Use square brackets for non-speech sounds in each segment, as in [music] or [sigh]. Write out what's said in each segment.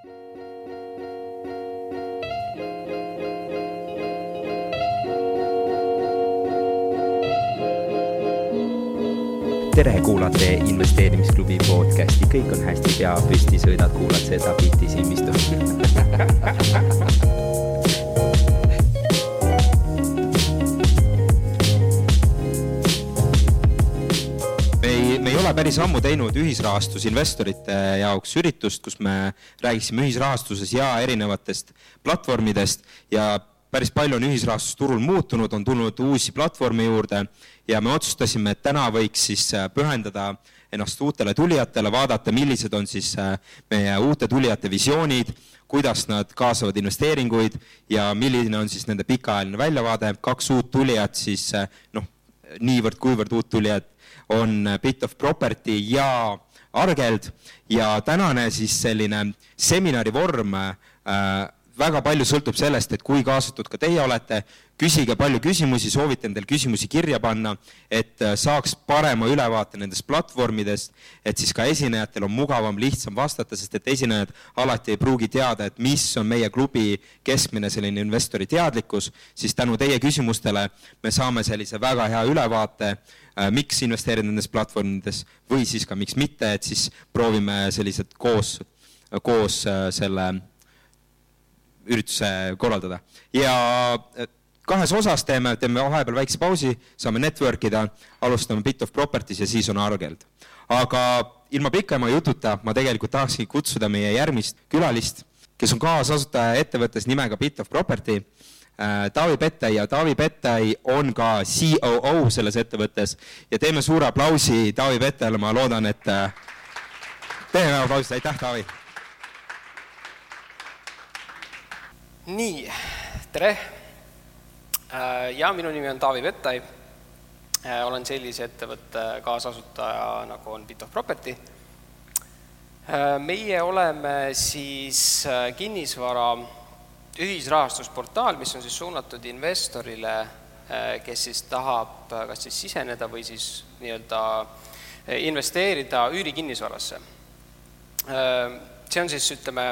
tere, kuulate investeerimisklubi podcasti, kõik on hästi, pea püsti, sõidad, kuulad seda bitti silmistu me [laughs] ei ole päris ammu teinud ühisrahastusinvestorite jaoks üritust, kus me räägiksime ühisrahastuses ja erinevatest platvormidest ja päris palju on ühisrahastusturul muutunud, on tulnud uusi platvorme juurde ja me otsustasime, et täna võiks siis äh, pühendada ennast uutele tulijatele, vaadata, millised on siis äh, meie uute tulijate visioonid, kuidas nad kaasavad investeeringuid ja milline on siis nende pikaajaline väljavaade. kaks uut tulijat siis äh, noh, niivõrd-kuivõrd uut tulijat on Bit of Property ja Argeld. Ja tänane siis selline seminari vorm äh, väga palju sõltub sellest, et kui kaasatud ka teie olete, küsige palju küsimusi, soovite endale küsimusi kirja panna, et äh, saaks parema ülevaate nendest platvormidest, et siis ka esinejatel on mugavam, lihtsam vastata, sest et esinejad alati ei pruugi teada, et mis on meie klubi keskmine selline investori teadlikkus, siis tänu teie küsimustele me saame sellise väga hea ülevaate, miks investeerida nendes platvormides või siis ka miks mitte, et siis proovime sellised koos, koos äh, selle ürituse korraldada ja äh, kahes osas teeme, teeme vahepeal väikse pausi, saame network ida, alustame Bit of Properties ja siis on Argeld. aga ilma pikema jututa ma tegelikult tahakski kutsuda meie järgmist külalist, kes on kaasasutaja ettevõttes nimega Bit of Property äh, Taavi Pettai ja Taavi Pettai on ka COO selles ettevõttes ja teeme suure aplausi Taavi Pettajale, ma loodan, et äh, teeme aplausi, aitäh, Taavi nii, tere! Äh, ja minu nimi on Taavi Vettai. Äh, olen sellise ettevõtte kaasasutaja, nagu on Bit of Property. Äh, meie oleme siis kinnisvara ühisrahastusportaal, mis on siis suunatud investorile, kes siis tahab kas siis siseneda või siis nii-öelda investeerida üürikinnisvarasse. see on siis, ütleme,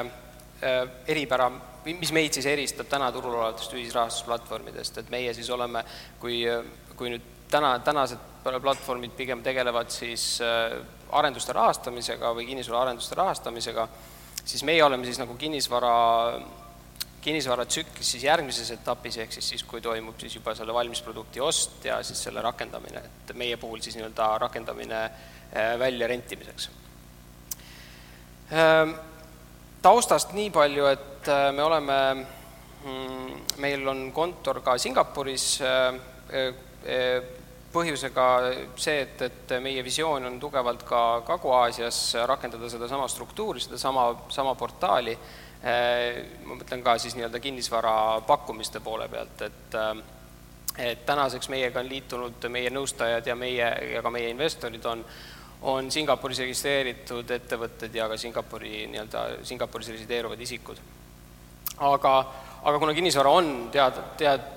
eripära mis meid siis eristab täna turul olevatest ühisrahastusplatvormidest, et meie siis oleme, kui, kui nüüd täna, tänased platvormid pigem tegelevad siis arenduste rahastamisega või kinnisvaraarenduste rahastamisega, siis meie oleme siis nagu kinnisvara, kinnisvaratsüklis siis järgmises etapis, ehk siis siis, kui toimub siis juba selle valmisprodukti ost ja siis selle rakendamine, et meie puhul siis nii-öelda rakendamine äh, väljarentimiseks ähm, taustast nii palju, et äh, me oleme, mm, meil on kontor ka Singapuris, äh, põhjusega see, et, et meie visioon on tugevalt ka Kagu-Aasias rakendada sedasama struktuuri, sedasama, sama portaali, ma mõtlen ka siis nii-öelda kinnisvara pakkumiste poole pealt, et et tänaseks meiega on liitunud meie nõustajad ja meie, ja ka meie investorid on on Singapuris registreeritud ettevõtted ja ka Singapuri nii-öelda, Singapuris resideeruvad isikud. aga, aga kuna kinnisvara on teada, tead,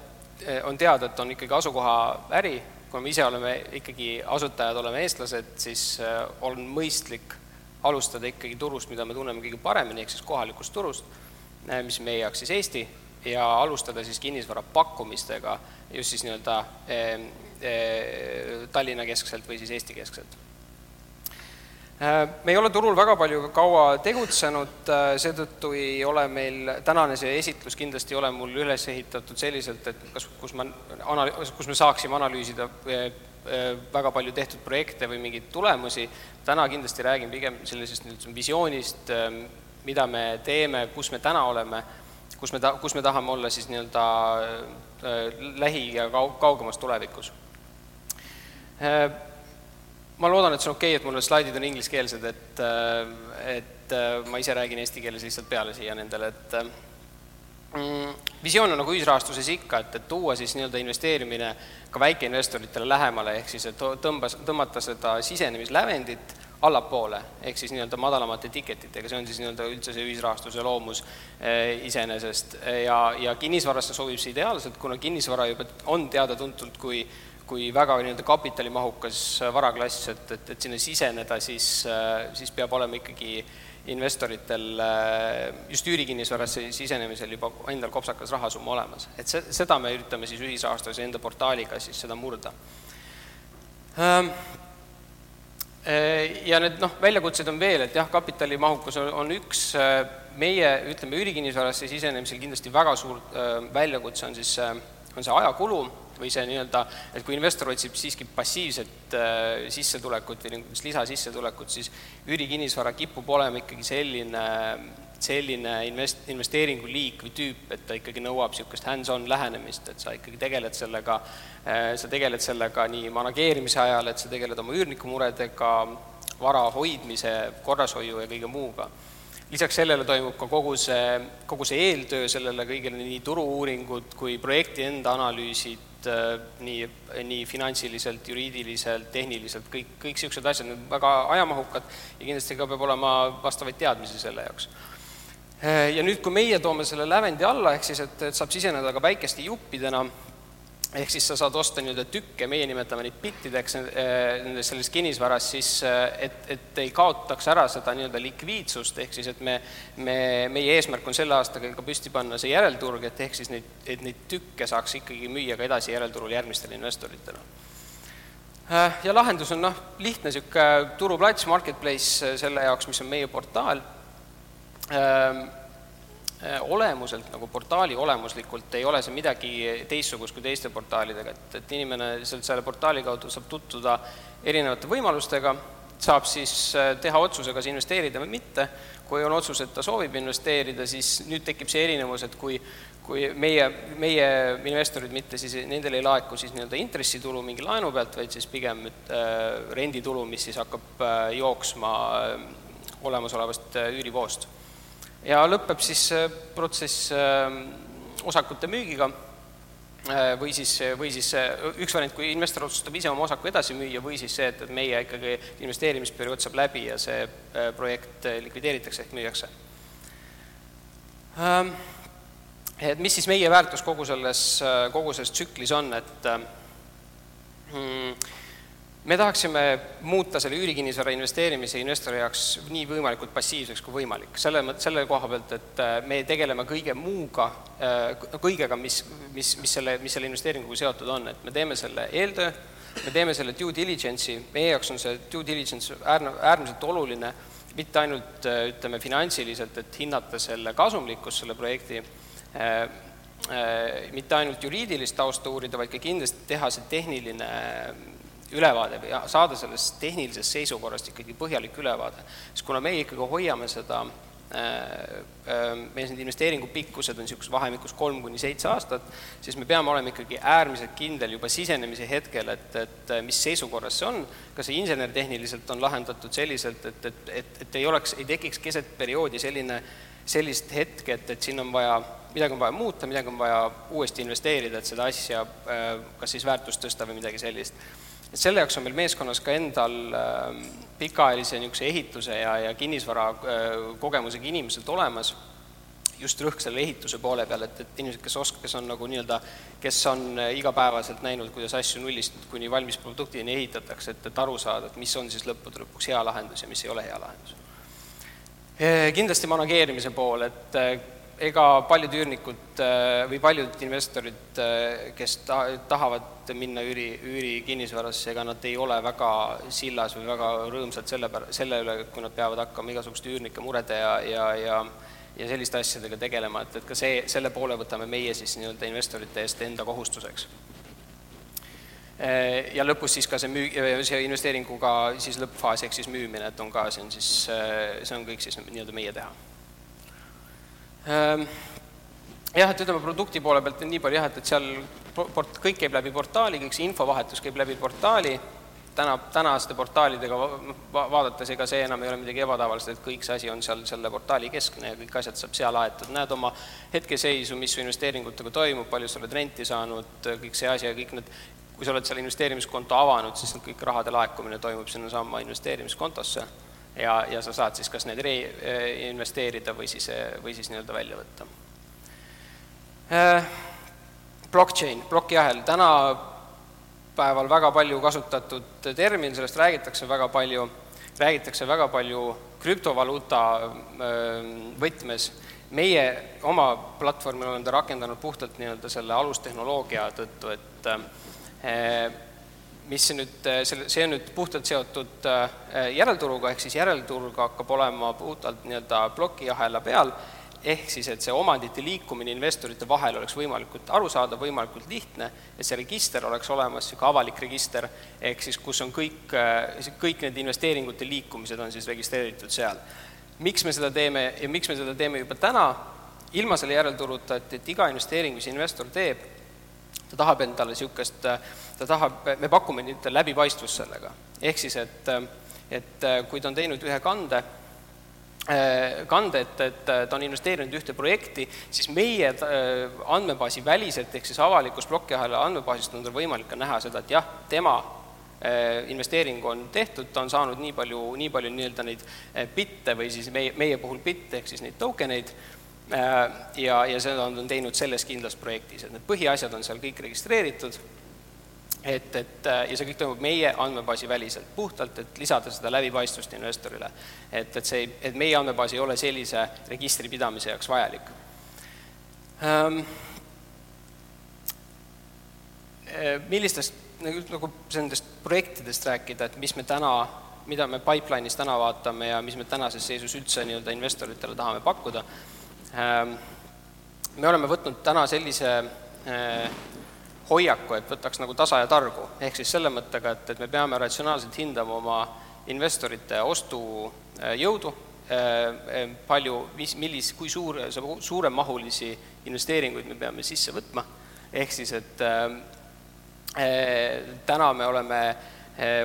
on teada, et on ikkagi asukoha äri, kuna me ise oleme ikkagi asutajad, oleme eestlased, siis äh, on mõistlik alustada ikkagi turust, mida me tunneme kõige paremini, ehk siis kohalikust turust, äh, mis meie jaoks siis Eesti, ja alustada siis kinnisvara pakkumistega just siis nii-öelda eh, eh, Tallinna keskselt või siis Eesti keskselt. Äh, me ei ole turul väga palju kaua tegutsenud, äh, seetõttu ei ole meil, tänane see esitlus kindlasti ei ole mul üles ehitatud selliselt, et kas, kus ma anal-, kus me saaksime analüüsida äh, väga palju tehtud projekte või mingeid tulemusi, täna kindlasti räägin pigem sellisest nüüd visioonist, mida me teeme, kus me täna oleme, kus me ta-, kus me tahame olla siis nii-öelda lähi- ja kau-, kaugemas tulevikus. Ma loodan, et see on okei okay,, et mul need slaidid on ingliskeelsed, et, äh, et äh, ma ise räägin eesti keeles lihtsalt peale siia nendele, et äh, visioon on nagu ühisrahastuses ikka, et, et tuua siis nii-öelda investeerimine ka väikeinvestoritele lähemale, ehk siis et tõmbas, tõmmata seda sisenemislävendit allapoole, ehk siis nii-öelda madalamate tiketitega, see on siis nii-öelda üldse see ühisrahastuse loomus eh, iseenesest. Ja, ja kinnisvarasse sobib see ideaalselt, kuna kinnisvara juba on teada-tuntud kui kui väga nii-öelda kapitalimahukas varaklass, et, et, et sinna siseneda, siis, siis peab olema ikkagi investoritel just üürikinnisvarasse sisenemisel juba endal kopsakas rahasumma olemas. et see, seda me üritame siis ühisrahastuse enda portaaliga siis seda murda. Ehm, ja need noh, väljakutsed on veel, et jah, kapitalimahukus on, on üks, meie ütleme, üürikinnisvarasse sisenemisel kindlasti väga suur väljakutse on siis, on see ajakulu või see nii-öelda, et kui investor otsib siiski passiivset äh, sissetulekut või niisugust lisasissetulekut, siis üürikinnisvara kipub olema ikkagi selline, selline invest-, investeeringuliik või tüüp, et ta ikkagi nõuab niisugust hands-on lähenemist, et sa ikkagi tegeled sellega äh,, sa tegeled sellega nii manageerimise ajal, et sa tegeled oma üürniku muredega, vara hoidmise, korrashoiu ja kõige muuga. Lisaks sellele toimub ka kogu see, kogu see eeltöö sellele kõigele, nii turu-uuringud kui projekti enda analüüsid, Äh, nii, nii finantsiliselt, juriidiliselt, tehniliselt, kõik, kõik niisugused asjad, need väga ajamahukad ja kindlasti ka peab olema vastavaid teadmisi selle jaoks. Äh, ja nüüd, kui meie toome selle lävendi alla, ehk siis et, et saab siseneda ka väikeste juppidena, ehk siis sa saad osta nii-öelda tükke, meie nimetame neid bittideks eh, nendes selles kinnisvaras, siis eh, et, et ei kaotaks ära seda nii-öelda likviidsust, ehk siis et me, me, meie eesmärk on selle aastaga ka püsti panna see järelturg, et ehk siis neid, et neid tükke saaks ikkagi müüa ka edasi järelturul järgmistele investoritele. Eh, ja lahendus on noh, lihtne niisugune turuplats, marketplace selle jaoks, mis on meie portaal olemuselt, nagu portaali olemuslikult ei ole see midagi teistsugust kui teiste portaalidega, et, et inimene sealt selle portaali kaudu saab tutvuda erinevate võimalustega, saab siis äh, teha otsuse, kas investeerida või mitte, kui on otsus, et ta soovib investeerida, siis nüüd tekib see erinevus, et kui kui meie, meie investorid mitte siis, nendel ei laeku siis nii-öelda intressitulu mingi laenu pealt, vaid siis pigem äh, renditulu, mis siis hakkab äh, jooksma äh, olemasolevast äh, üürivoost ja lõpeb siis protsess ähm, osakute müügiga äh, või siis, või siis üks variant, kui investor otsustab ise oma osaku edasi müüa, või siis see, et, et meie ikkagi investeerimisperiood saab läbi ja see äh, projekt likvideeritakse ehk müüakse. Ähm, et mis siis meie väärtus kogu selles, äh, kogu selles tsüklis on, et mm, me tahaksime muuta selle üürikinnisvara investeerimise investori jaoks nii võimalikult passiivseks kui võimalik. selle, selle koha pealt, et äh, me tegeleme kõige muuga, äh, kõigega, mis, mis, mis selle, mis selle investeeringuga seotud on, et me teeme selle eeltöö, me teeme selle due diligence'i, meie jaoks on see due diligence äärne, äärmiselt oluline, mitte ainult äh, ütleme finantsiliselt, et hinnata selle kasumlikkust, selle projekti, mitte ainult juriidilist tausta uurida, vaid ka kindlasti teha see tehniline ülevaade või saada sellest tehnilisest seisukorrast ikkagi põhjalik ülevaade. sest kuna meie ikkagi hoiame seda äh, äh, meie need investeeringu pikkused on niisuguses vahemikus kolm kuni seitse aastat, siis me peame olema ikkagi äärmiselt kindel juba sisenemise hetkel, et, et mis seisukorras see on, kas see insenertehniliselt on lahendatud selliselt, et, et, et, et ei oleks, ei tekiks keset perioodi selline, sellist hetke, et, et siin on vaja, midagi on vaja muuta, midagi on vaja uuesti investeerida, et seda asja äh, kas siis väärtust tõsta või midagi sellist et selle jaoks on meil meeskonnas ka endal ähm, pikaajalise niisuguse ehituse ja, ja kinnisvara äh, kogemusega inimesed olemas, just rõhk selle ehituse poole peal, et, et inimesed, kes osk-, kes on nagu nii-öelda, kes on äh, igapäevaselt näinud, kuidas asju nullist kuni valmis produktini ehitatakse, et, et aru saada, et mis on siis lõppude lõpuks hea lahendus ja mis ei ole hea lahendus. Äh, kindlasti manageerimise pool, et ega paljud üürnikud äh, või paljud investorid, äh, kes ta-, tahavad minna üüri, üürikinnisvarasse, ega nad ei ole väga sillas või väga rõõmsad selle pär-, selle üle, kui nad peavad hakkama igasuguste üürnike murede ja, ja, ja ja selliste asjadega tegelema, et, et ka see, selle poole võtame meie siis nii-öelda investorite eest enda kohustuseks. Äh, ja lõpus siis ka see müü-, see investeeringuga siis lõppfaas ehk siis müümine, et on ka, see on siis, see on kõik siis nii-öelda meie teha jah, et ütleme, produkti poole pealt on nii palju jah, et, et seal port-, kõik käib läbi portaali, kõik see infovahetus käib läbi portaali, täna, tänaste portaalidega va vaadates, ega see enam ei ole midagi ebatavalist, et kõik see asi on seal selle portaali keskne ja kõik asjad saab seal aetud, näed oma hetkeseisu, mis su investeeringutega toimub, palju sa oled renti saanud, kõik see asi ja kõik need, kui sa oled seal investeerimiskonto avanud, siis kõik rahade laekumine toimub sinnasamma investeerimiskontosse ja, ja sa saad siis kas need reinvesteerida või siis, või siis nii-öelda välja võtta. Äh, blockchain, plokiahel, tänapäeval väga palju kasutatud termin, sellest räägitakse väga palju, räägitakse väga palju krüptovaluuta võtmes, meie oma platvormil oleme ta rakendanud puhtalt nii-öelda selle alustehnoloogia tõttu, et mis nüüd, selle, see on nüüd puhtalt seotud järelturuga, ehk siis järelturg hakkab olema puhtalt nii-öelda plokiahela peal ehk siis, et see omandite liikumine investorite vahel oleks võimalikult arusaadav, võimalikult lihtne, et see register oleks olemas, niisugune avalik register, ehk siis kus on kõik, kõik need investeeringute liikumised on siis registreeritud seal. miks me seda teeme ja miks me seda teeme juba täna, ilma selle järelturuta, et, et iga investeering, mis investor teeb, ta tahab endale niisugust, ta tahab, me pakume nüüd läbipaistvust sellega. ehk siis, et, et kui ta on teinud ühe kande, Äh, kande, et, et ta on investeerinud ühte projekti, siis meie äh, andmebaasi väliselt, ehk siis avalikus plokiahela andmebaasist on tal võimalik ka näha seda, et jah, tema äh, investeering on tehtud, ta on saanud nii palju, nii palju nii-öelda neid bitte või siis meie, meie puhul bitte ehk siis neid token eid, ja, ja seda on teinud selles kindlas projektis, et need põhiasjad on seal kõik registreeritud et, et äh, ja see kõik toimub meie andmebaasi väliselt, puhtalt, et lisada seda läbipaistvust investorile. et, et see, et meie andmebaas ei ole sellise registri pidamise jaoks vajalik ähm,. millistest, nagu, nagu nendest projektidest rääkida, et mis me täna, mida me pipeline'is täna vaatame ja mis me tänases seisus üldse nii-öelda investoritele tahame pakkuda me oleme võtnud täna sellise äh, hoiaku, et võtaks nagu tasa ja targu, ehk siis selle mõttega, et, et me peame ratsionaalselt hindama oma investorite ostujõudu, äh, äh, palju, mis, millis, kui suur, suuremahulisi investeeringuid me peame sisse võtma, ehk siis et täna me oleme,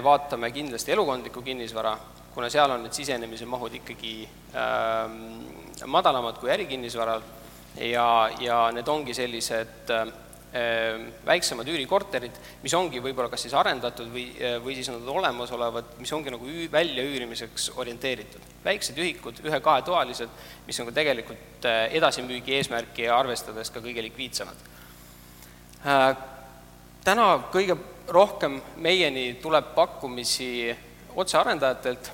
vaatame kindlasti elukondlikku kinnisvara, kuna seal on need sisenemise mahud ikkagi äh, madalamad kui ärikinnisvaral ja, ja need ongi sellised äh, väiksemad üürikorterid, mis ongi võib-olla kas siis arendatud või, eh, või siis nad olemasolevad, mis ongi nagu üü-, väljaüürimiseks orienteeritud. väiksed ühikud, ühe-kahetoalised, mis on ka tegelikult eh, edasimüügi eesmärki arvestades ka kõige likviidsemad. Äh, täna kõige rohkem meieni tuleb pakkumisi otsearendajatelt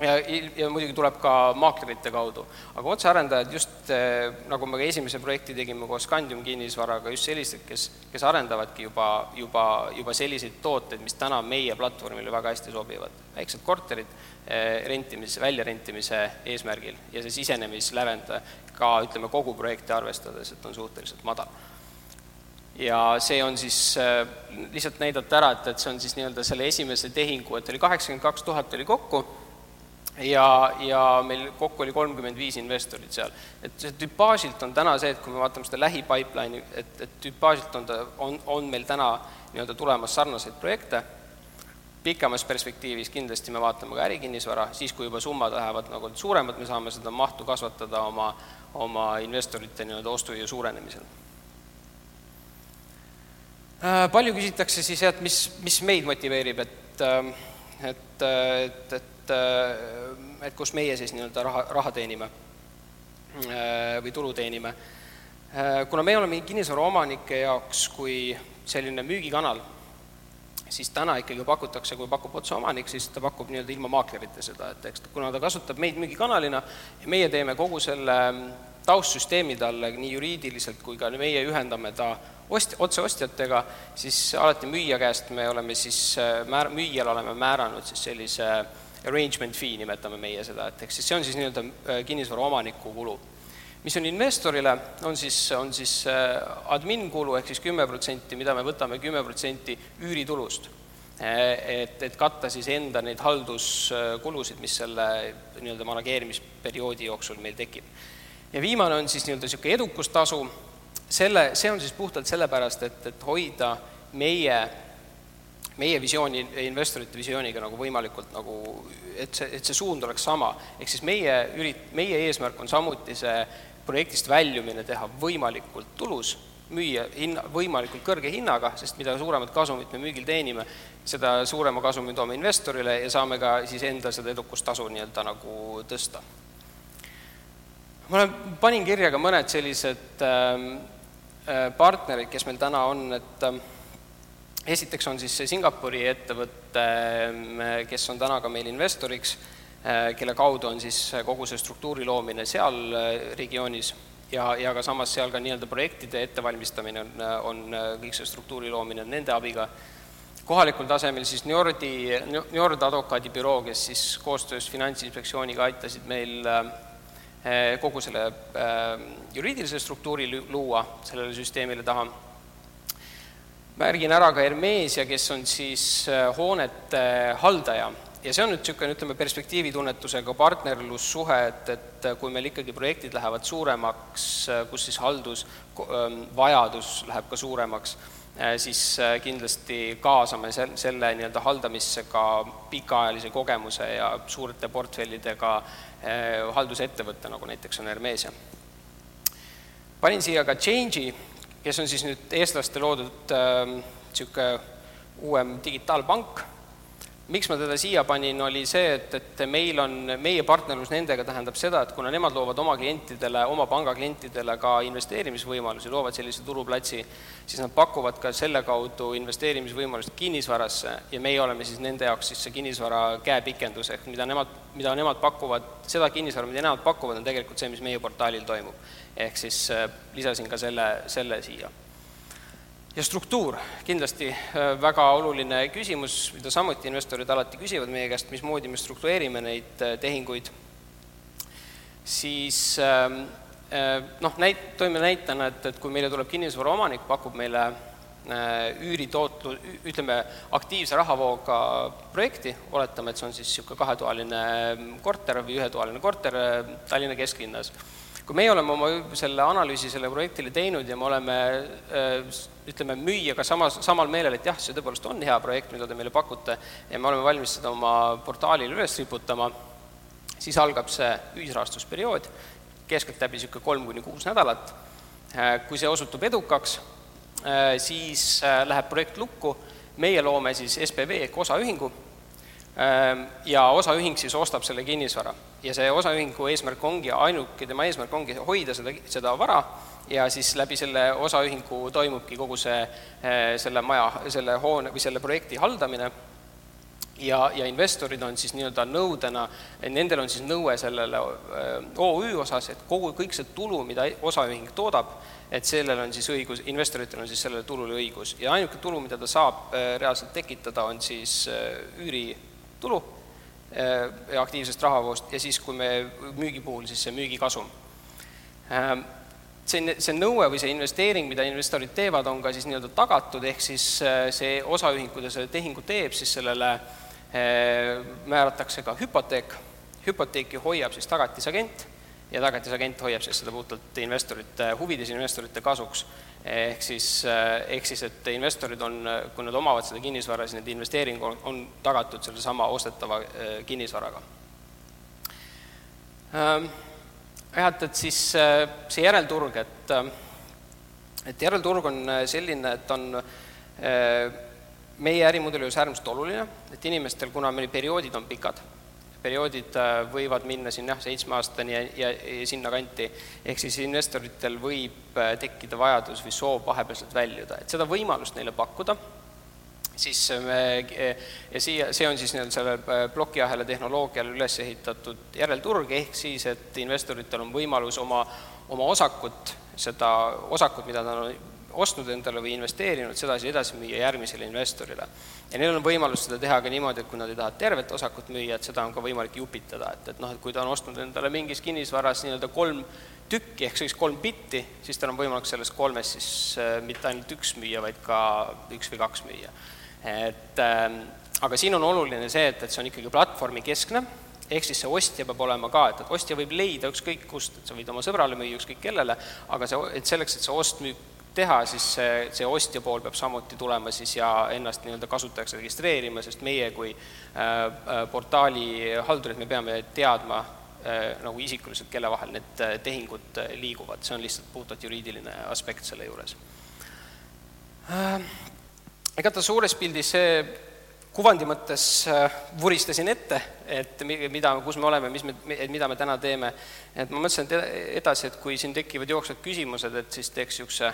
ja, ja muidugi tuleb ka maaklerite kaudu. aga otsearendajad just, eh, nagu me ka esimese projekti tegime koos Scandium kinnisvaraga, just sellised, kes, kes arendavadki juba, juba, juba selliseid tooteid, mis täna meie platvormile väga hästi sobivad. väiksed korterid eh, rentimise, väljarentimise eesmärgil ja see sisenemislävend ka ütleme, kogu projekti arvestades, et on suhteliselt madal ja see on siis äh, lihtsalt näidata ära, et, et see on siis nii-öelda selle esimese tehingu, et oli kaheksakümmend kaks tuhat oli kokku ja, ja meil kokku oli kolmkümmend viis investorit seal. et see tüpaažilt on täna see, et kui me vaatame seda lähipipeline'i, et, et tüpaažilt on ta, on, on meil täna nii-öelda tulemas sarnaseid projekte, pikemas perspektiivis kindlasti me vaatame ka ärikinnisvara, siis kui juba summad lähevad nagu suuremad, me saame seda mahtu kasvatada oma, oma investorite nii-öelda ostujõu suurenemisel. Äh, palju küsitakse siis, et mis, mis meid motiveerib, et, äh, et, et, et et, et kus meie siis nii-öelda raha, raha teenime või tulu teenime. kuna me oleme kinnisvara omanike jaoks kui selline müügikanal, siis täna ikkagi pakutakse, kui pakub otse omanik, siis ta pakub nii-öelda ilma maaklerita seda, et eks kuna ta kasutab meid müügikanalina ja meie teeme kogu selle taustsüsteemi talle nii juriidiliselt kui ka meie ühendame ta ost-, otseostjatega, siis alati müüja käest me oleme siis määr-, müüjale oleme määranud siis sellise äh, arrangement fee nimetame meie seda, et ehk siis see on siis nii-öelda äh, kinnisvara omaniku kulu. mis on investorile, on siis, on siis äh, admin kulu ehk siis kümme protsenti, mida me võtame kümme protsenti üüritulust. Äh, et, et katta siis enda neid halduskulusid, mis selle nii-öelda manageerimisperioodi jooksul meil tekib. ja viimane on siis nii-öelda niisugune edukustasu, selle, see on siis puhtalt sellepärast, et, et hoida meie meie visiooni, investorite visiooniga nagu võimalikult nagu, et see, et see suund oleks sama. ehk siis meie ürit-, meie eesmärk on samuti see projektist väljumine teha võimalikult tulus, müüa hinna, võimalikult kõrge hinnaga, sest mida suuremat kasumit me müügil teenime, seda suurema kasumi toome investorile ja saame ka siis enda seda edukustasu nii-öelda nagu tõsta. ma olen, panin kirja ka mõned sellised ähm, äh, partnerid, kes meil täna on, et äh, esiteks on siis see Singapuri ettevõte, kes on täna ka meil investoriks, kelle kaudu on siis kogu see struktuuri loomine seal regioonis ja, ja ka samas seal ka nii-öelda projektide ettevalmistamine on, on kõik see struktuuri loomine nende abiga. kohalikul tasemel siis Njordi, Njord advokaadibüroo, kes siis koostöös Finantsinspektsiooniga aitasid meil kogu selle juriidilise struktuuri luua sellele süsteemile taha märgin ära ka Hermeesia, kes on siis äh, hoonete haldaja ja see on nüüd niisugune, ütleme, perspektiivitunnetusega partnerlussuhe, et, et kui meil ikkagi projektid lähevad suuremaks, äh, kus siis haldusvajadus ähm, läheb ka suuremaks, äh, siis kindlasti kaasame sel-, selle nii-öelda haldamisse ka pikaajalise kogemuse ja suurte portfellidega haldusettevõtte, nagu näiteks on Hermeesia. panin siia ka Change'i, kes on siis nüüd eestlaste loodud niisugune äh, uuem digitaalpank. Miks ma teda siia panin, oli see, et, et meil on, meie partnerlus nendega tähendab seda, et kuna nemad loovad oma klientidele, oma panga klientidele ka investeerimisvõimalusi, loovad sellise turuplatsi, siis nad pakuvad ka selle kaudu investeerimisvõimalust kinnisvarasse ja meie oleme siis nende jaoks siis see kinnisvara käepikendus, ehk mida nemad, mida nemad pakuvad, seda kinnisvara, mida nemad pakuvad, on tegelikult see, mis meie portaalil toimub ehk siis äh, lisasin ka selle, selle siia. Ja struktuur, kindlasti äh, väga oluline küsimus, mida samuti investorid alati küsivad meie käest, mismoodi me struktureerime neid äh, tehinguid, siis ähm, noh, näit-, toime näitena, et, et kui meile tuleb kinnisvaraomanik, pakub meile üüritootlu, ütleme, aktiivse rahavooga projekti, oletame, et see on siis niisugune kahetoaline korter või ühetoaline korter Tallinna kesklinnas. Kui meie oleme oma selle analüüsi selle projektile teinud ja me oleme äh, ütleme, müüjaga samas, samal meelel, et jah, see tõepoolest on hea projekt, mida te meile pakute, ja me oleme valmis seda oma portaalile üles riputama, siis algab see ühisrahastusperiood, keskeltläbi niisugune kolm kuni kuus nädalat. Äh, kui see osutub edukaks, äh, siis läheb projekt lukku, meie loome siis SPV ehk osaühingu Ehm, ja osaühing siis ostab selle kinnisvara. ja see osaühingu eesmärk ongi, ainuke tema eesmärk ongi hoida seda, seda vara ja siis läbi selle osaühingu toimubki kogu see, eh, selle maja, selle hoone või selle projekti haldamine ja, ja investorid on siis nii-öelda nõudena, nendel on siis nõue sellele eh, OÜ osas, et kogu, kõik see tulu, mida osaühing toodab, et sellel on siis õigus, investoritel on siis sellele tulule õigus ja ainuke tulu, mida ta saab eh, reaalselt tekitada, on siis üüri tulu äh, aktiivsest rahavoost ja siis, kui me müügi puhul, siis see müügikasum. Ähm, see, see nõue või see investeering, mida investorid teevad, on ka siis nii-öelda tagatud, ehk siis äh, see osaühing, kui ta selle tehingu teeb, siis sellele äh, määratakse ka hüpoteek, hüpoteeki hoiab siis tagatisagent ja tagatisagent hoiab siis seda puhtalt investorite huvides, investorite kasuks ehk siis, eh, ehk siis, et investorid on, kui nad omavad seda kinnisvara, siis nende investeering on, on tagatud sellesama ostetava kinnisvaraga. Ehm, jah, et, et siis eh, see järelturg, et, et järelturg on selline, et on meie ärimudeli juures äärmiselt oluline, et inimestel, kuna meil perioodid on pikad perioodid äh, võivad minna siin jah, seitsme aastani ja, ja, ja sinnakanti, ehk siis investoritel võib äh, tekkida vajadus või soov vahepealselt väljuda, et seda võimalust neile pakkuda, siis me, ja siia, see on siis nii-öelda sellel äh, plokiahela tehnoloogial üles ehitatud järelturg, ehk siis, et investoritel on võimalus oma, oma osakut, seda osakut, mida nad on ostnud endale või investeerinud, sedasi edasi müüa järgmisele investorile. ja neil on võimalus seda teha ka niimoodi, et kui nad ei taha tervet osakut müüa, et seda on ka võimalik jupitada, et, et noh, et kui ta on ostnud endale mingis kinnisvaras nii-öelda kolm tükki ehk siis kolm bitti, siis tal on võimalik sellest kolmest siis mitte ainult üks müüa, vaid ka üks või kaks müüa. Et äh, aga siin on oluline see, et, et see on ikkagi platvormikeskne, ehk siis see ostja peab olema ka, et, et ostja võib leida ükskõik kust, et sa võid oma sõbrale müüa ükskõik kellele, aga see, et selleks, et see ost-müük teha, siis see, see ostja pool peab samuti tulema siis ja ennast nii-öelda kasutajaks registreerima, sest meie kui äh, äh, portaali haldurid, me peame teadma äh, nagu isikuliselt, kelle vahel need äh, tehingud äh, liiguvad, see on lihtsalt puhtalt juriidiline aspekt selle juures äh,. Igatahes suures pildis kuvandi mõttes äh, vuristasin ette, et mida, kus me oleme, mis me, mida me täna teeme, et ma mõtlesin et edasi, et kui siin tekivad jooksvad küsimused, et siis teeks niisuguse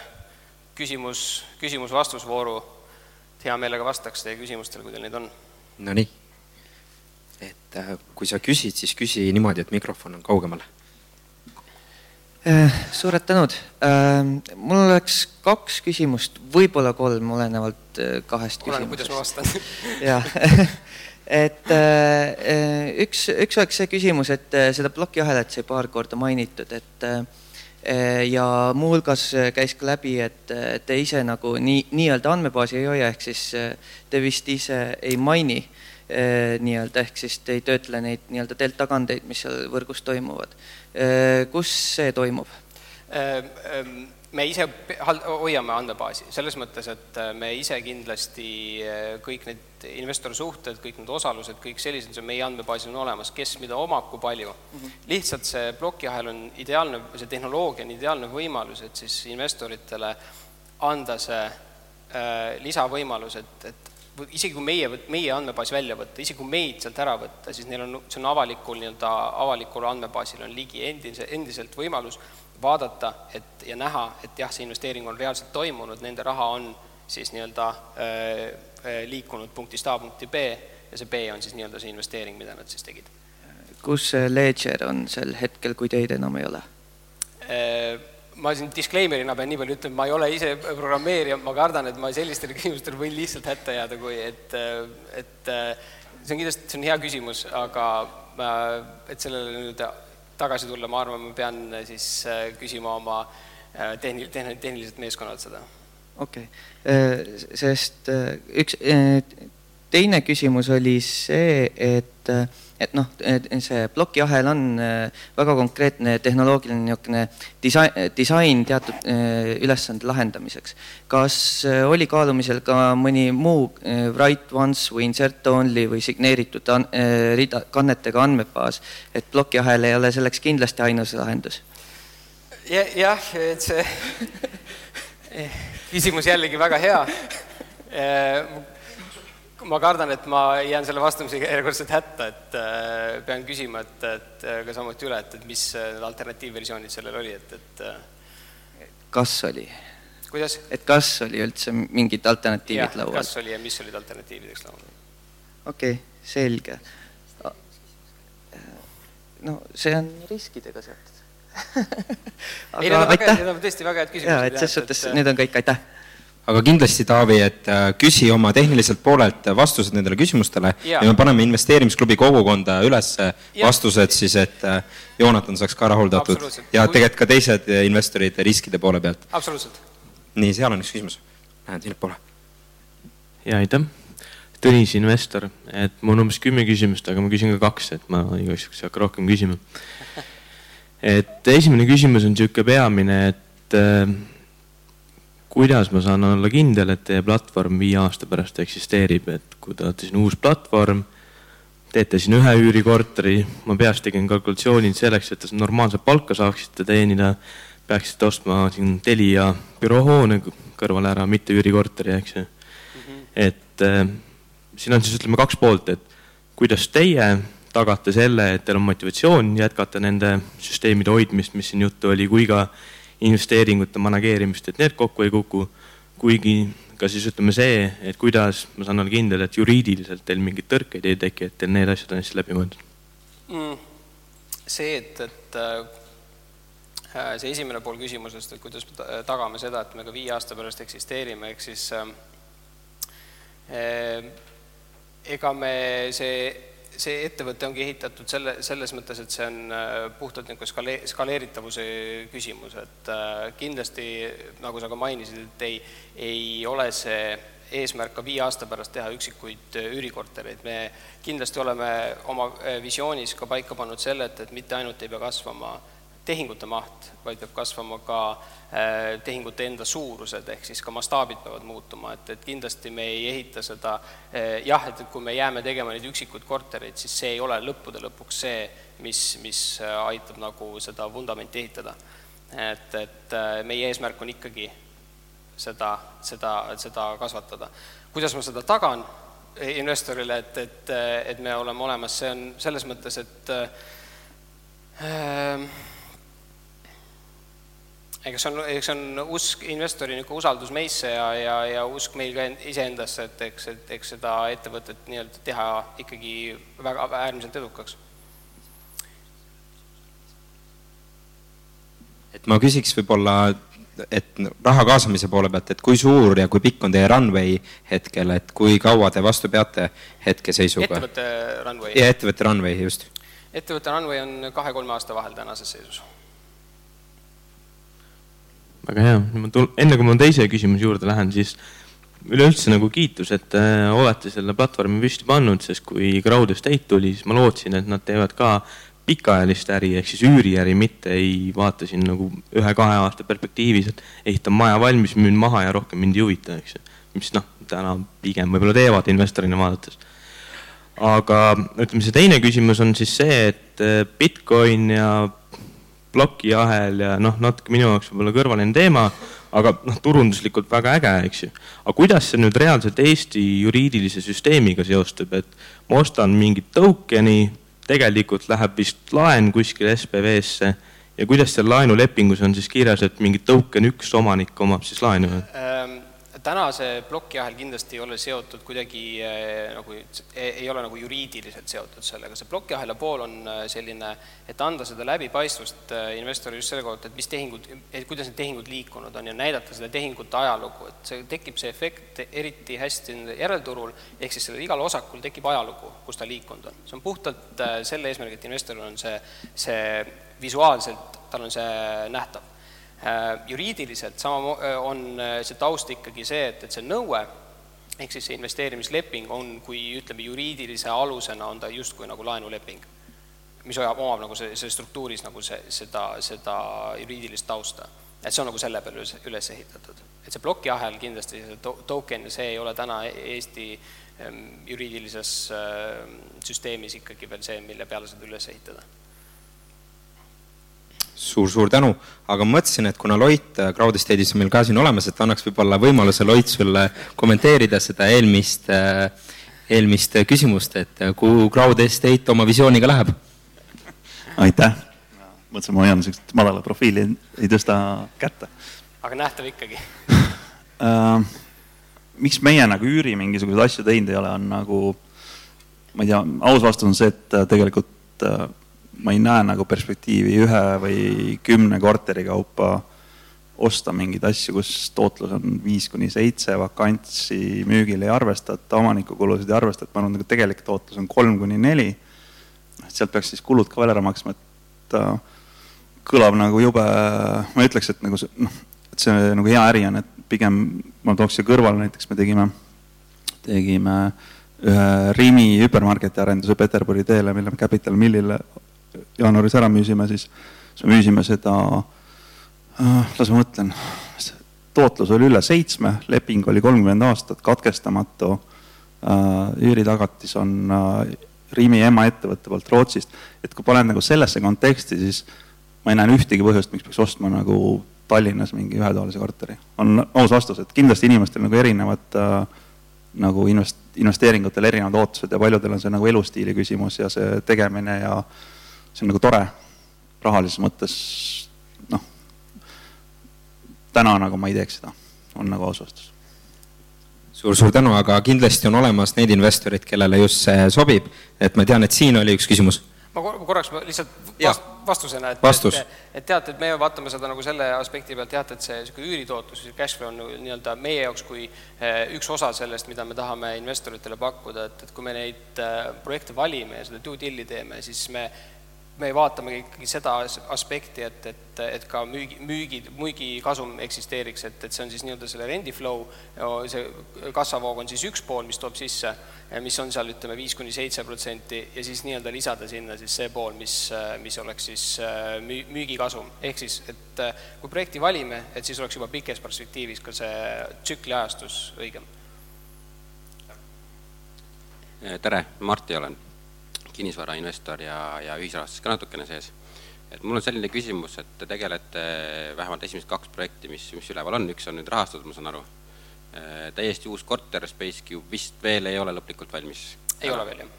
küsimus, küsimus-vastusvooru, hea meelega vastaks teie küsimustele, kui teil neid on. Nonii. et kui sa küsid, siis küsi niimoodi, et mikrofon on kaugemal suured tänud. Ehm, mul oleks kaks küsimust, võib-olla kolm, olenevalt eh, kahest oleneb, kuidas ma vastan. [laughs] Jah, [laughs] et eh, üks, üks oleks see küsimus, et seda plokiahelat sai paar korda mainitud, et ja muuhulgas käis ka läbi, et te ise nagu nii, nii-öelda andmebaasi ei hoia, ehk siis te vist ise ei maini nii-öelda, ehk siis te ei töötle neid nii-öelda deltakandeid, mis seal võrgus toimuvad Äh, kus see toimub? Äh, ähm, me ise hoiame andmebaasi, selles mõttes, et äh, me ise kindlasti kõik need investorsuhted, kõik need osalused, kõik sellised, see meie andmebaasil on olemas, kes mida omab, kui palju mm. -hmm. lihtsalt see plokiahel on ideaalne, see tehnoloogia on ideaalne võimalus, et siis investoritele anda see äh, lisavõimalus, et, et isegi kui meie, meie andmebaasi välja võtta, isegi kui meid sealt ära võtta, siis neil on, see on avalikul nii-öelda, avalikul andmebaasil on ligi endise, endiselt võimalus vaadata, et ja näha, et jah, see investeering on reaalselt toimunud, nende raha on siis nii-öelda äh, äh, liikunud punktist A punkti B ja see B on siis nii-öelda see investeering, mida nad siis tegid. kus see ledger on sel hetkel, kui teid enam ei ole äh,? Ma siin disclaimer'ina pean nii palju ütlema, ma ei ole ise programmeerija, ma kardan, et ma sellistele [laughs] küsimustele võin lihtsalt hätta jääda, kui et, et see on kindlasti, see on hea küsimus, aga et sellele nüüd tagasi tulla, ma arvan, ma pean siis küsima oma tehni-, tehn-, tehniliselt meeskonnalt seda. okei okay., sest üks, teine küsimus oli see, et et noh, see plokiahel on äh, väga konkreetne tehnoloogiline niisugune disain, disain teatud äh, ülesande lahendamiseks. kas äh, oli kaalumisel ka mõni muu write once või insert only või signeeritud rida, kannetega andmebaas, et plokiahel ei ole selleks kindlasti ainus lahendus? jah, et see [laughs] küsimus jällegi väga hea ma kardan, et ma jään selle vastamisega järjekordselt hätta, et äh, pean küsima, et, et äh, ka samuti üle, et, et mis äh, need alternatiivversioonid sellel oli, et, et kas oli? kuidas? et kas oli üldse mingid alternatiivid laual? kas oli ja mis olid alternatiivideks laual? okei okay,, selge. no see on riskidega seotud aga [laughs] ei, need on väga, need on tõesti väga head küsimused. jaa, et ses suhtes, need on kõik, aitäh aga kindlasti, Taavi, et äh, küsi oma tehniliselt poolelt vastused nendele küsimustele ja, ja me paneme investeerimisklubi kogukonda üles vastused siis, et äh, Joonatan saaks ka rahuldatud ja tegelikult ka teised investorid riskide poole pealt. absoluutselt. nii, seal on üks küsimus. Lähen sinnapoole. ja aitäh. Tõnis, investor, et mul on umbes kümme küsimust, aga ma küsin ka kaks, et ma igaks juhuks ei hakka rohkem küsima. [laughs] et esimene küsimus on niisugune peamine, et äh, kuidas ma saan olla kindel, et teie platvorm viie aasta pärast eksisteerib, et kui te olete siin uus platvorm, teete siin ühe üürikorteri, ma peast tegin kalkulatsioonid selleks, et te normaalset palka saaksite teenida, peaksite ostma siin Telia büroohoone kõrvale ära, mitte üürikorteri, eks ju mm. -hmm. et äh, siin on siis ütleme kaks poolt, et kuidas teie tagate selle, et teil on motivatsioon jätkata nende süsteemide hoidmist, mis siin juttu oli, kui ka investeeringute manageerimist, et need kokku ei kuku. kuigi ka siis ütleme see, et kuidas ma saan olla kindel, et juriidiliselt teil mingeid tõrkeid ei teki, et teil need asjad on hästi läbi mõeldud mm,? see, et, et äh, see esimene pool küsimusest, et kuidas me tagame seda, et me ka viie aasta pärast eksisteerime, ehk siis äh, äh ega me see see ettevõte ongi ehitatud selle, selles mõttes, et see on äh, puhtalt niisugune skale-, skaleeritavuse küsimus, et äh, kindlasti, nagu sa ka mainisid, et ei, ei ole see eesmärk ka viie aasta pärast teha üksikuid äh, üürikortereid, me kindlasti oleme oma visioonis ka paika pannud selle, et, et mitte ainult ei pea kasvama tehingute maht, vaid peab kasvama ka äh, tehingute enda suurused, ehk siis ka mastaabid peavad muutuma, et, et kindlasti me ei ehita seda äh, jah, et, et kui me jääme tegema neid üksikuid kortereid, siis see ei ole lõppude lõpuks see, mis, mis äh, aitab nagu seda vundamenti ehitada. et, et meie eesmärk on ikkagi seda, seda, seda kasvatada. kuidas ma seda tagan investorile, et, et, et me oleme olemas, see on selles mõttes, et äh, ega see on, eks see on usk, investori niisugune usaldus meisse ja, ja, ja usk meil ka iseendasse, et eks, et eks seda ettevõtet nii-öelda teha ikkagi väga äärmiselt edukaks. et ma küsiks võib-olla, et raha kaasamise poole pealt, et kui suur ja kui pikk on teie runway hetkel, et kui kaua te vastu peate hetkeseisuga? ettevõtte runway? ja ettevõtte runway, just. ettevõtte runway on kahe-kolme aasta vahel tänases seisus väga hea, ma tul-, enne kui ma teise küsimuse juurde lähen, siis üleüldse nagu kiitus, et äh, olete selle platvormi püsti pannud, sest kui Crowd Estate tuli, siis ma lootsin, et nad teevad ka pikaajalist äri ehk siis üüriäri, mitte ei vaata siin nagu ühe-kahe aasta perspektiivis, et ehitan maja valmis, müün maha ja rohkem mind ei huvita, eks ju. mis noh, täna pigem võib-olla teevad investorina vaadates. aga ütleme, see teine küsimus on siis see, et äh, Bitcoin ja plokiahel ja noh, natuke minu jaoks võib-olla kõrvaline teema, aga noh, turunduslikult väga äge, eks ju. aga kuidas see nüüd reaalselt Eesti juriidilise süsteemiga seostub, et ma ostan mingit token'i, tegelikult läheb vist laen kuskile SPV-sse ja kuidas seal laenulepingus on siis kirjas, et mingi token üks omanik omab siis laenu ähm,? Täna see plokiahel kindlasti ei ole seotud kuidagi äh, nagu, ei ole nagu juriidiliselt seotud sellega, see plokiahela pool on äh, selline, et anda seda läbipaistvust äh, investorile just selle kohta, et mis tehingud, et kuidas need tehingud liikunud on ja näidata seda tehingute ajalugu, et see, tekib see efekt eriti hästi järelturul, ehk siis sellel igal osakul tekib ajalugu, kus ta liikunud on. see on puhtalt selle eesmärgi, et investoril on see, see visuaalselt, tal on see nähtav. Äh, juriidiliselt sama äh, on äh, see taust ikkagi see, et, et see nõue, ehk siis see investeerimisleping on, kui ütleme, juriidilise alusena on ta justkui nagu laenuleping, mis hoiab, omab nagu see, see struktuuris nagu see, seda, seda juriidilist tausta. et see on nagu selle peale üles, üles ehitatud. et see plokiahel kindlasti, see to-, token, see ei ole täna Eesti ähm, juriidilises äh, süsteemis ikkagi veel see, mille peale seda üles ehitada suur-suur tänu, aga mõtlesin, et kuna Loit äh, Crowd Estate'is on meil ka siin olemas, et annaks võib-olla võimaluse Loit sulle kommenteerida seda eelmist, äh, eelmist küsimust, et äh, kuhu Crowd Estate oma visiooniga läheb? aitäh, mõtlesin, ma hoian niisugust madala profiili, ei tõsta kätte. aga nähtav ikkagi uh, [laughs] miks meie nagu üüri mingisuguseid asju teinud ei ole, on nagu, ma ei tea, aus vastus on see, et tegelikult uh, ma ei näe nagu perspektiivi ühe või kümne korteri kaupa osta mingeid asju, kus tootlus on viis kuni seitse, vakantsi müügil ei arvestata, omanikukulusid ei arvestata, ma arvan, et tegelik tootlus on kolm kuni neli. sealt peaks siis kulud ka veel ära maksma, et äh, kõlab nagu jube, ma ei ütleks, et nagu see, noh, et see nagu hea äri on, et pigem ma tooks siia kõrvale, näiteks me tegime, tegime ühe Rimi hüpermarketi arenduse Peterburi teele, mille me Capital Millile jaanuaris ära müüsime, siis, siis me müüsime seda äh,, las ma mõtlen, tootlus oli üle seitsme, leping oli kolmkümmend aastat, katkestamatu äh,, üüritagatis on äh, Rimi emaettevõtte poolt Rootsist, et kui paned nagu sellesse konteksti, siis ma ei näe ühtegi põhjust, miks peaks ostma nagu Tallinnas mingi ühetoalise korteri. on aus vastus, et kindlasti inimestel nagu erinevad äh, nagu invest-, investeeringutel erinevad ootused ja paljudel on see nagu elustiili küsimus ja see tegemine ja see on nagu tore, rahalises mõttes noh, täna nagu ma ei teeks seda, on nagu aus vastus suur-suur tänu, aga kindlasti on olemas need investorid, kellele just see sobib, et ma tean, et siin oli üks küsimus. ma korraks ma lihtsalt vast, vastusena, et Vastus. et, et teate, et me vaatame seda nagu selle aspekti pealt jah, et see niisugune üüritootlus, cash flow on nagu nii-öelda meie jaoks kui eh, üks osa sellest, mida me tahame investoritele pakkuda, et, et kui me neid eh, projekte valime ja seda due deal'i teeme, siis me me vaatame ikkagi seda aspekti, et, et, et ka müügi, müügi, müügikasum eksisteeriks, et, et see on siis nii-öelda selle rendi flow, see kassavoog on siis üks pool, mis toob sisse, mis on seal, ütleme, viis kuni seitse protsenti ja siis nii-öelda lisada sinna siis see pool, mis, mis oleks siis müü-, müügikasum. ehk siis, et kui projekti valime, et siis oleks juba pikes perspektiivis ka see tsükliajastus õigem. tere, Martti olen kinnisvarainvestor ja, ja ühisrahastus ka natukene sees. et mul on selline küsimus, et te tegelete vähemalt esimesed kaks projekti, mis, mis üleval on, üks on nüüd rahastatud, ma saan aru. täiesti uus korter, Space Cube vist veel ei ole lõplikult valmis. ei ole veel, jah.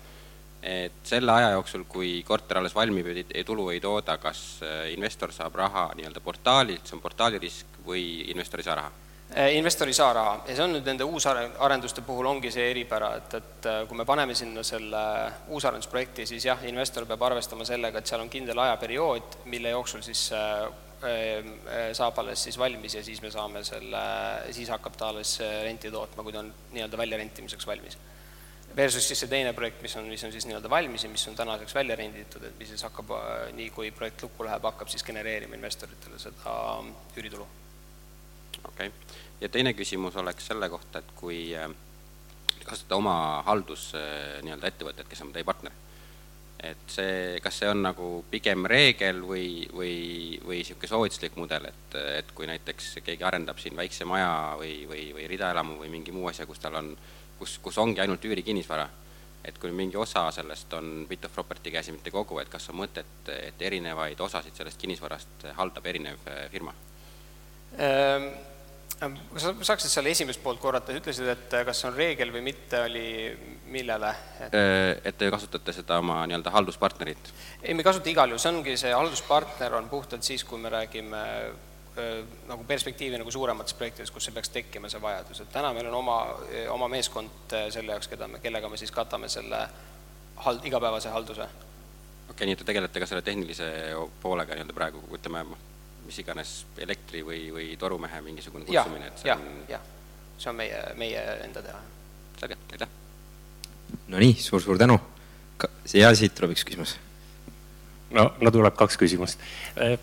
et selle aja jooksul, kui korter alles valmib ja tulu ei tooda, kas äh, investor saab raha nii-öelda portaalilt, see on portaali risk, või investor ei saa raha? Äh, investor ei saa raha ja see on nüüd nende uusarenduste puhul ongi see eripära, et, et äh, kui me paneme sinna selle uusarendusprojekti, siis jah, investor peab arvestama sellega, et seal on kindel ajaperiood, mille jooksul siis saab alles siis valmis ja siis me saame selle, siis hakkab ta alles renti tootma, kui ta on nii-öelda väljarentimiseks valmis versus siis see teine projekt, mis on, mis on siis nii-öelda valmis ja mis on tänaseks välja renditud, et mis siis hakkab, nii kui projekt lukku läheb, hakkab siis genereerima investoritele seda üüritulu. Okei okay., ja teine küsimus oleks selle kohta, et kui äh, kasutada oma haldus äh, nii-öelda ettevõtet, kes on teie partner, et see, kas see on nagu pigem reegel või, või, või niisugune soovituslik mudel, et, et kui näiteks keegi arendab siin väikse maja või, või, või ridaelamu või mingi muu asja, kus tal on kus, kus ongi ainult üürikinnisvara, et kui mingi osa sellest on bit of property käes ja mitte kogu, et kas on mõtet, et erinevaid osasid sellest kinnisvarast haldab erinev äh, firma? Kas sa saaksid selle esimest poolt korrata, ütlesid, et äh, kas see on reegel või mitte, oli millele et...? Äh, et te kasutate seda oma nii-öelda halduspartnerit? ei, me ei kasuta igal juhul, see ongi, see halduspartner on puhtalt siis, kui me räägime nagu perspektiivi nagu suuremates projektides, kus see peaks tekkima, see vajadus, et täna meil on oma, oma meeskond selle jaoks, keda me, kellega me siis katame selle hald-, igapäevase halduse. okei okay,, nii et te tegelete ka selle tehnilise poolega nii-öelda praegu, ütleme, mis iganes elektri või, või torumehe mingisugune kutsumine, et see on jah, see on meie, meie enda teha. selge, aitäh! no nii suur,, suur-suur tänu! ja siit tuleb üks küsimus no, no tuleb kaks küsimust. Äh,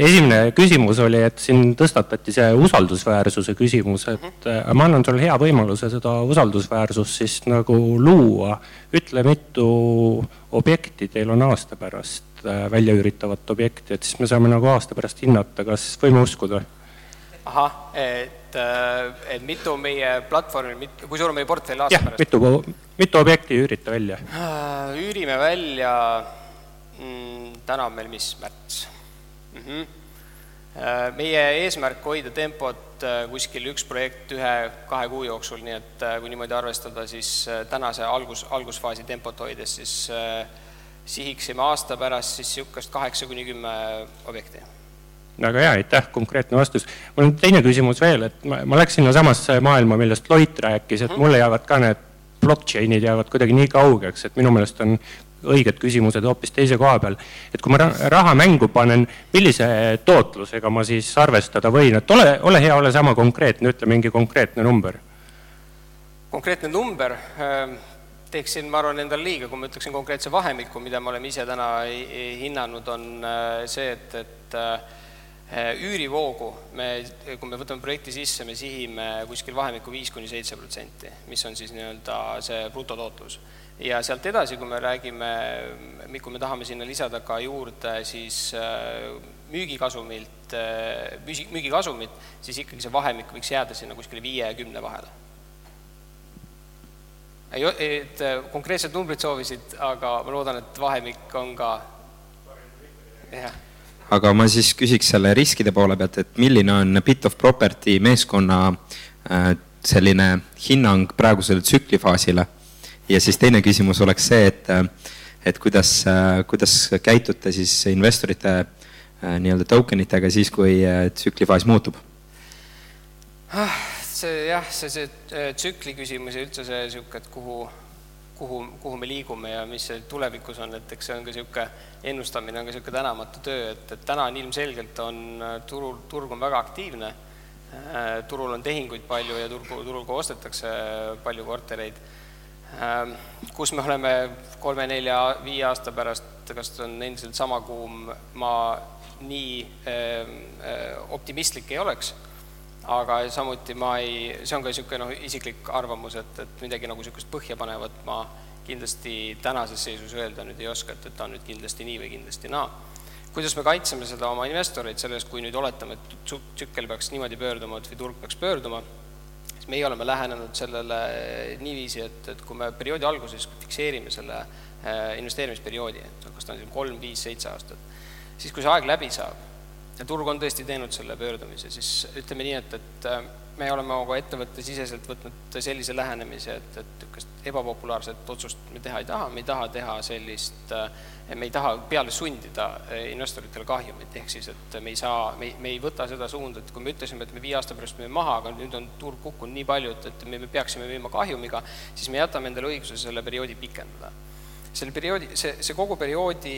esimene küsimus oli, et siin tõstatati see usaldusväärsuse küsimus, et äh, ma annan sulle hea võimaluse seda usaldusväärsust siis nagu luua. ütle, mitu objekti teil on aasta pärast välja üüritavat objekti, et siis me saame nagu aasta pärast hinnata, kas võime uskuda. ahah, et, et mitu meie platvormil, kui suur on meie portfell aasta ja, pärast? mitu, mitu objekti üürite välja? üürime välja mm, täna on meil mis, märts mm? -hmm. meie eesmärk hoida tempot äh, kuskil üks projekt ühe-kahe kuu jooksul, nii et äh, kui niimoodi arvestada, siis tänase algus, algusfaasi tempot hoides, siis sihiksime aasta pärast siis niisugust kaheksa kuni kümme objekti väga hea, aitäh, konkreetne vastus. mul on teine küsimus veel, et ma, ma läks sinnasamasse maailma, millest Loit rääkis, et mhm. mulle jäävad ka need blockchain'id jäävad kuidagi nii kaugeks, et minu meelest on õiged küsimused hoopis teise koha peal. et kui ma raha mängu panen, millise tootlusega ma siis arvestada võin, et ole, ole hea, ole sama konkreetne, ütle mingi konkreetne number. konkreetne number, ähm, teeksin, ma arvan, endale liiga, kui ma ütleksin konkreetse vahemiku, mida me oleme ise täna hinnanud, on äh, see, et, et äh, üürivoogu me, kui me võtame projekti sisse, me sihime kuskil vahemikku viis kuni seitse protsenti, mis on siis nii-öelda see brutotootlus ja sealt edasi, kui me räägime, kui me tahame sinna lisada ka juurde siis äh, müügikasumilt, müügi, müügikasumit, siis ikkagi see vahemik võiks jääda sinna kuskile viie ja kümne vahele. Et äh, konkreetsed numbrid soovisid, aga ma loodan, et vahemik on ka jah. Aga ma siis küsiks selle riskide poole pealt, et milline on Bit of Property meeskonna selline hinnang praegusele tsüklifaasile? Ja siis teine küsimus oleks see, et, et kuidas, kuidas käitute siis investorite äh, nii-öelda token itega siis, kui äh, tsüklifaas muutub? Ah, see jah, see, see äh, tsükli küsimus ja üldse see niisugune, et kuhu, kuhu, kuhu me liigume ja mis see tulevikus on, et eks see on ka niisugune ennustamine on ka niisugune tänamatu töö, et, et täna on ilmselgelt on turul, turg on väga aktiivne, turul on tehinguid palju ja turgu, turul ka ostetakse palju kortereid Ähm, kus me oleme kolme-nelja-viie aasta pärast, kas on endiselt sama kuum, ma nii ähm, äh, optimistlik ei oleks, aga samuti ma ei, see on ka niisugune noh, isiklik arvamus, et, et midagi nagu niisugust põhjapanevat ma kindlasti tänases seisus öelda nüüd ei oska, et, et on nüüd kindlasti nii või kindlasti naa. kuidas me kaitseme seda oma investoreid sellest, kui nüüd oletame, et tsükkel peaks niimoodi pöörduma, et või turg peaks pöörduma meie oleme lähenenud sellele niiviisi, et, et kui me perioodi alguses fikseerime selle äh, investeerimisperioodi, et kas ta on kolm, viis, seitse aastat, siis kui see aeg läbi saab, ja turg on tõesti teinud selle pöördumise, siis ütleme nii, et, et äh, me oleme oma ettevõttesiseselt võtnud sellise lähenemise, et, et niisugust ebapopulaarset otsust me teha ei taha, me ei taha teha sellist, äh, me ei taha peale sundida äh, investoritele kahjumit, ehk siis et me ei saa, me ei, me ei võta seda suunda, et kui me ütlesime, et me viie aasta pärast müüme maha, aga nüüd on turg kukkunud nii palju, et, et me, me peaksime müüma kahjumiga, siis me jätame endale õiguse selle perioodi pikendada. selle perioodi, see, see kogu perioodi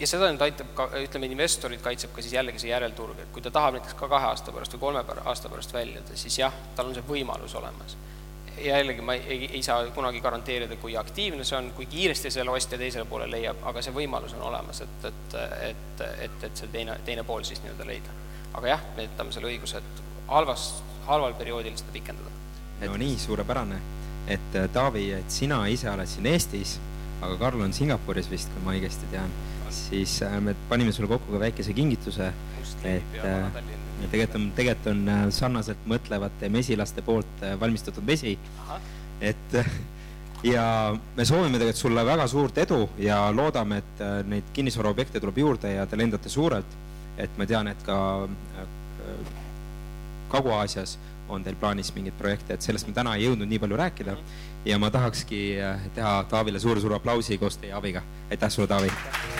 ja seda nüüd aitab ka, ütleme, investorid kaitseb ka siis jällegi see järelturg, et kui ta tahab näiteks ka kahe aasta pärast või kolme aasta pärast väljuda, siis jah, tal on see võimalus olemas. jällegi ma ei, ei saa kunagi garanteerida, kui aktiivne see on, kui kiiresti selle ostja teisele poole leiab, aga see võimalus on olemas, et, et, et, et, et see teine, teine pool siis nii-öelda leida. aga jah, me jätame selle õiguse, et halvas, halval perioodil seda pikendada. no nii, suurepärane. et Taavi, et sina ise oled siin Eestis, aga Karl on Singapuris vist, kui ma õigesti tean siis äh, me panime sulle kokku ka väikese kingituse, et äh, tegelikult on, tegelikult on äh, sarnaselt mõtlevate mesilaste poolt valmistatud vesi. et ja me soovime tegelikult sulle väga suurt edu ja loodame, et neid kinnisvaraobjekte tuleb juurde ja te lendate suurelt. et ma tean, et ka Kagu-Aasias on teil plaanis mingeid projekte, et sellest me täna ei jõudnud nii palju rääkida. ja ma tahakski teha Taavile suure-suure aplausi koos teie abiga. aitäh sulle, Taavi!